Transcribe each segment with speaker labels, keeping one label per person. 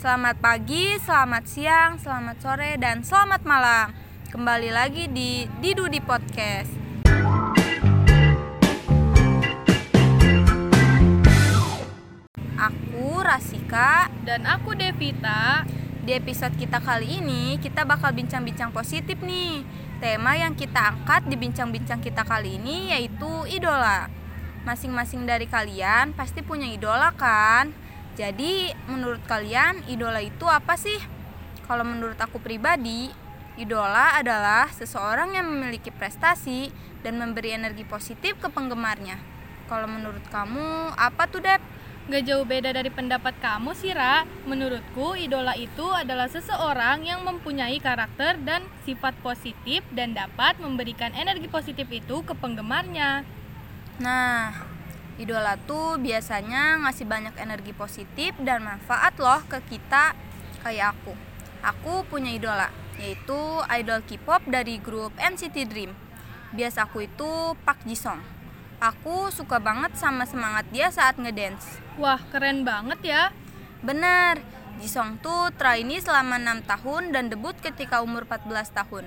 Speaker 1: Selamat pagi, selamat siang, selamat sore, dan selamat malam. Kembali lagi di Didu di Podcast. Aku Rasika.
Speaker 2: Dan aku Devita.
Speaker 1: Di episode kita kali ini, kita bakal bincang-bincang positif nih. Tema yang kita angkat di bincang-bincang kita kali ini yaitu idola. Masing-masing dari kalian pasti punya idola kan? Jadi, menurut kalian idola itu apa sih? Kalau menurut aku pribadi, idola adalah seseorang yang memiliki prestasi dan memberi energi positif ke penggemarnya. Kalau menurut kamu, apa tuh, Dep?
Speaker 2: Gak jauh beda dari pendapat kamu sih, Ra. Menurutku, idola itu adalah seseorang yang mempunyai karakter dan sifat positif dan dapat memberikan energi positif itu ke penggemarnya.
Speaker 1: Nah, idola tuh biasanya ngasih banyak energi positif dan manfaat loh ke kita kayak aku. Aku punya idola, yaitu idol K-pop dari grup NCT Dream. Biasa aku itu Park Ji Sung. Aku suka banget sama semangat dia saat ngedance.
Speaker 2: Wah, keren banget ya.
Speaker 1: Bener, Jisung tuh trainee selama 6 tahun dan debut ketika umur 14 tahun.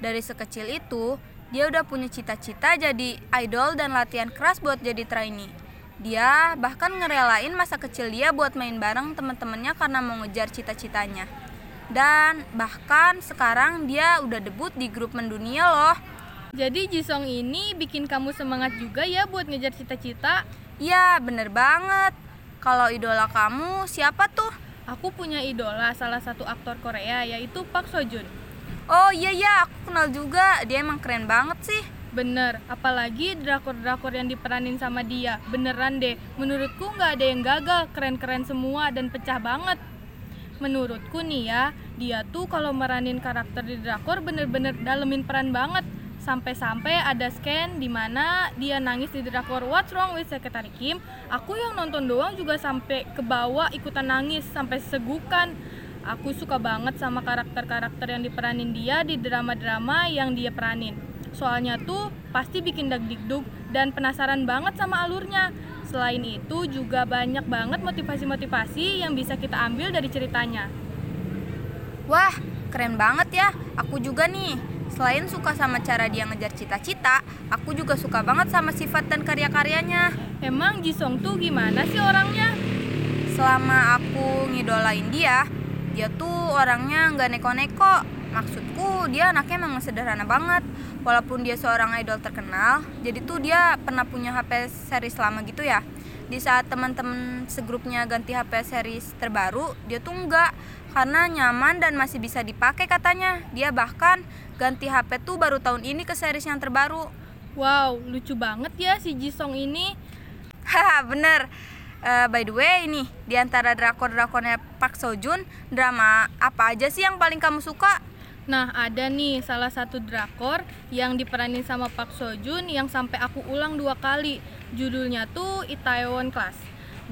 Speaker 1: Dari sekecil itu, dia udah punya cita-cita jadi idol dan latihan keras buat jadi trainee. Dia bahkan ngerelain masa kecil dia buat main bareng temen-temennya karena mau ngejar cita-citanya. Dan bahkan sekarang dia udah debut di grup mendunia loh.
Speaker 2: Jadi Jisung ini bikin kamu semangat juga ya buat ngejar cita-cita?
Speaker 1: Iya, bener banget. Kalau idola kamu siapa tuh?
Speaker 2: Aku punya idola salah satu aktor Korea yaitu Park Seo Joon.
Speaker 1: Oh iya iya, aku kenal juga. Dia emang keren banget sih.
Speaker 2: Bener, apalagi drakor-drakor yang diperanin sama dia. Beneran deh, menurutku nggak ada yang gagal, keren-keren semua dan pecah banget. Menurutku nih ya, dia tuh kalau meranin karakter di drakor bener-bener dalemin peran banget. Sampai-sampai ada scan di mana dia nangis di drakor What's Wrong with Secretary Kim. Aku yang nonton doang juga sampai ke bawah ikutan nangis sampai segukan. Aku suka banget sama karakter-karakter yang diperanin dia di drama-drama yang dia peranin. Soalnya tuh pasti bikin dag-digdug dan penasaran banget sama alurnya. Selain itu juga banyak banget motivasi-motivasi yang bisa kita ambil dari ceritanya.
Speaker 1: Wah, keren banget ya. Aku juga nih. Selain suka sama cara dia ngejar cita-cita, aku juga suka banget sama sifat dan karya-karyanya.
Speaker 2: Emang Jisung tuh gimana sih orangnya?
Speaker 1: Selama aku ngidolain dia, dia tuh orangnya nggak neko-neko. Maksudku dia anaknya emang sederhana banget. Walaupun dia seorang idol terkenal, jadi tuh dia pernah punya HP series lama gitu ya. Di saat teman-teman segrupnya ganti HP series terbaru, dia tuh enggak karena nyaman dan masih bisa dipakai katanya. Dia bahkan ganti HP tuh baru tahun ini ke series yang terbaru.
Speaker 2: Wow, lucu banget ya si Jisung ini.
Speaker 1: Haha, bener. Uh, by the way, ini di antara drakor-drakornya Park Seo Joon, drama apa aja sih yang paling kamu suka?
Speaker 2: Nah, ada nih salah satu drakor yang diperanin sama Park Seo Joon yang sampai aku ulang dua kali. Judulnya tuh Itaewon Class.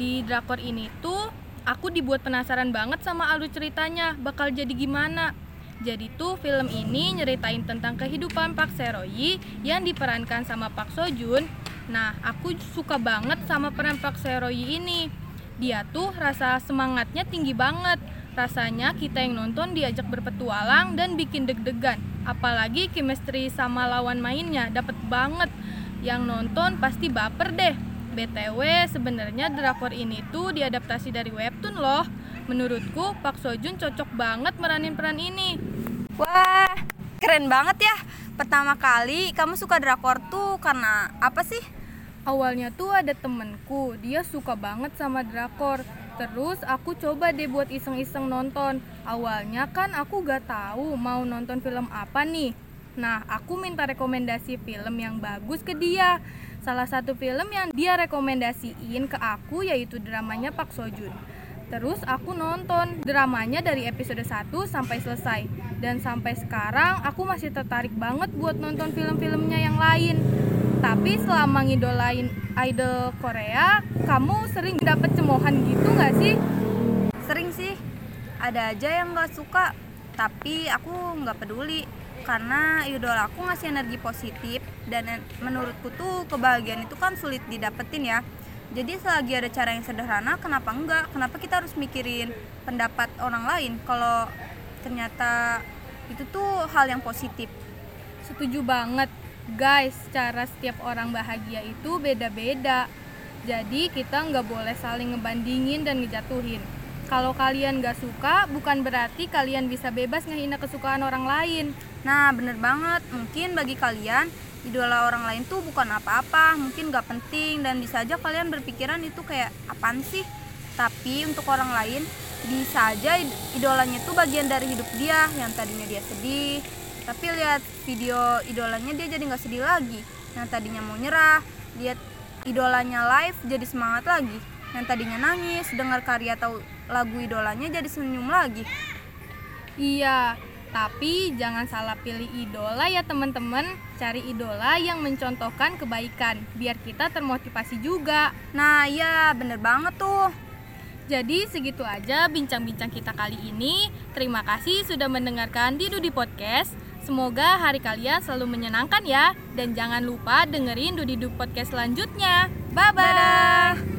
Speaker 2: Di drakor ini tuh aku dibuat penasaran banget sama alur ceritanya, bakal jadi gimana. Jadi tuh film ini nyeritain tentang kehidupan Park Seroyi yang diperankan sama Park Seo Joon. Nah, aku suka banget sama peran Park Seroyi ini. Dia tuh rasa semangatnya tinggi banget Rasanya kita yang nonton diajak berpetualang dan bikin deg-degan. Apalagi chemistry sama lawan mainnya dapet banget. Yang nonton pasti baper deh. BTW sebenarnya drakor ini tuh diadaptasi dari webtoon loh. Menurutku Park Seo Joon cocok banget meranin peran ini.
Speaker 1: Wah, keren banget ya. Pertama kali kamu suka drakor tuh karena apa sih?
Speaker 2: Awalnya tuh ada temenku, dia suka banget sama drakor Terus aku coba deh buat iseng-iseng nonton. Awalnya kan aku gak tahu mau nonton film apa nih. Nah, aku minta rekomendasi film yang bagus ke dia. Salah satu film yang dia rekomendasiin ke aku yaitu dramanya Pak Sojun. Terus aku nonton dramanya dari episode 1 sampai selesai. Dan sampai sekarang aku masih tertarik banget buat nonton film-filmnya yang lain. Tapi selama ngidolain idol Korea, kamu sering dapet cemohan gitu gak sih?
Speaker 1: Sering sih, ada aja yang gak suka, tapi aku gak peduli karena idola aku ngasih energi positif dan menurutku tuh kebahagiaan itu kan sulit didapetin ya Jadi selagi ada cara yang sederhana, kenapa enggak? Kenapa kita harus mikirin pendapat orang lain kalau ternyata itu tuh hal yang positif?
Speaker 2: Setuju banget. Guys, cara setiap orang bahagia itu beda-beda. Jadi kita nggak boleh saling ngebandingin dan ngejatuhin. Kalau kalian nggak suka, bukan berarti kalian bisa bebas ngehina kesukaan orang lain.
Speaker 1: Nah, bener banget. Mungkin bagi kalian, idola orang lain tuh bukan apa-apa, mungkin gak penting, dan bisa aja kalian berpikiran itu kayak apaan sih? Tapi untuk orang lain, bisa aja idolanya tuh bagian dari hidup dia, yang tadinya dia sedih, tapi lihat video idolanya dia jadi nggak sedih lagi. Yang tadinya mau nyerah, lihat idolanya live jadi semangat lagi. Yang tadinya nangis, dengar karya atau lagu idolanya jadi senyum lagi.
Speaker 2: Iya, tapi jangan salah pilih idola ya teman-teman. Cari idola yang mencontohkan kebaikan, biar kita termotivasi juga.
Speaker 1: Nah, iya bener banget tuh.
Speaker 2: Jadi segitu aja bincang-bincang kita kali ini. Terima kasih sudah mendengarkan di Dudi Podcast. Semoga hari kalian selalu menyenangkan ya. Dan jangan lupa dengerin Dudi Dudi Podcast selanjutnya. Bye-bye.